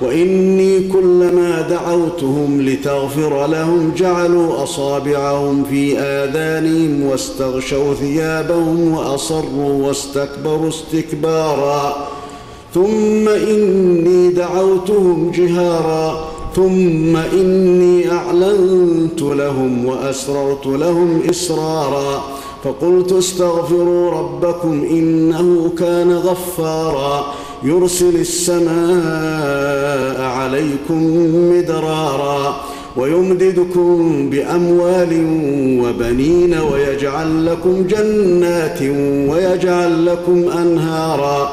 وإني كلما دعوتهم لتغفر لهم جعلوا أصابعهم في آذانهم واستغشوا ثيابهم وأصروا واستكبروا استكبارا. ثم إني دعوتهم جهارا. ثم إني أعلنت لهم وأسررت لهم إسرارا. فقلت استغفروا ربكم إنه كان غفارا. يرسل السماء عليكم مدرارا ويمددكم بأموال وبنين ويجعل لكم جنات ويجعل لكم أنهارا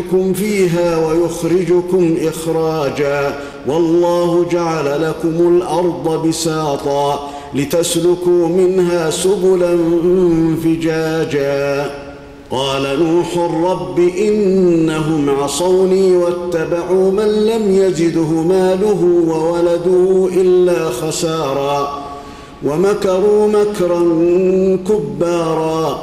يعيدكم فيها ويخرجكم إخراجا. والله جعل لكم الأرض بساطا لتسلكوا منها سبلا فجاجا. قال نوح رب إنهم عصوني واتبعوا من لم يزده ماله وولده إلا خسارا. ومكروا مكرا كبارا.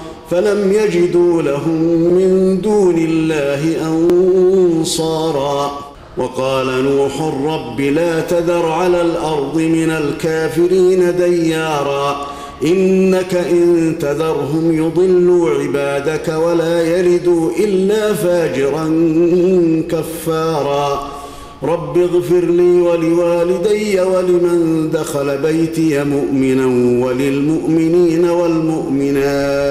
فلم يجدوا لهم من دون الله أنصارا. وقال نوح رب لا تذر على الأرض من الكافرين ديارا. إنك إن تذرهم يضلوا عبادك ولا يلدوا إلا فاجرا كفارا. رب اغفر لي ولوالدي ولمن دخل بيتي مؤمنا وللمؤمنين والمؤمنات.